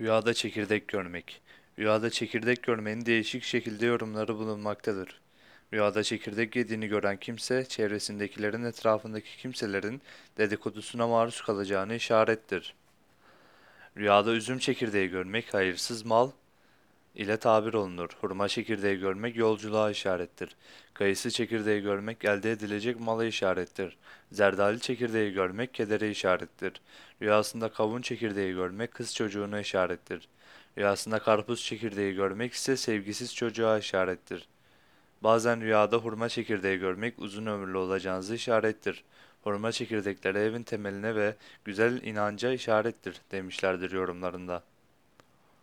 Rüyada çekirdek görmek. Rüyada çekirdek görmenin değişik şekilde yorumları bulunmaktadır. Rüyada çekirdek yediğini gören kimse, çevresindekilerin etrafındaki kimselerin dedikodusuna maruz kalacağını işarettir. Rüyada üzüm çekirdeği görmek hayırsız mal ile tabir olunur. Hurma çekirdeği görmek yolculuğa işarettir. Kayısı çekirdeği görmek elde edilecek mala işarettir. Zerdali çekirdeği görmek kedere işarettir. Rüyasında kavun çekirdeği görmek kız çocuğuna işarettir. Rüyasında karpuz çekirdeği görmek ise sevgisiz çocuğa işarettir. Bazen rüyada hurma çekirdeği görmek uzun ömürlü olacağınızı işarettir. Hurma çekirdekleri evin temeline ve güzel inanca işarettir demişlerdir yorumlarında.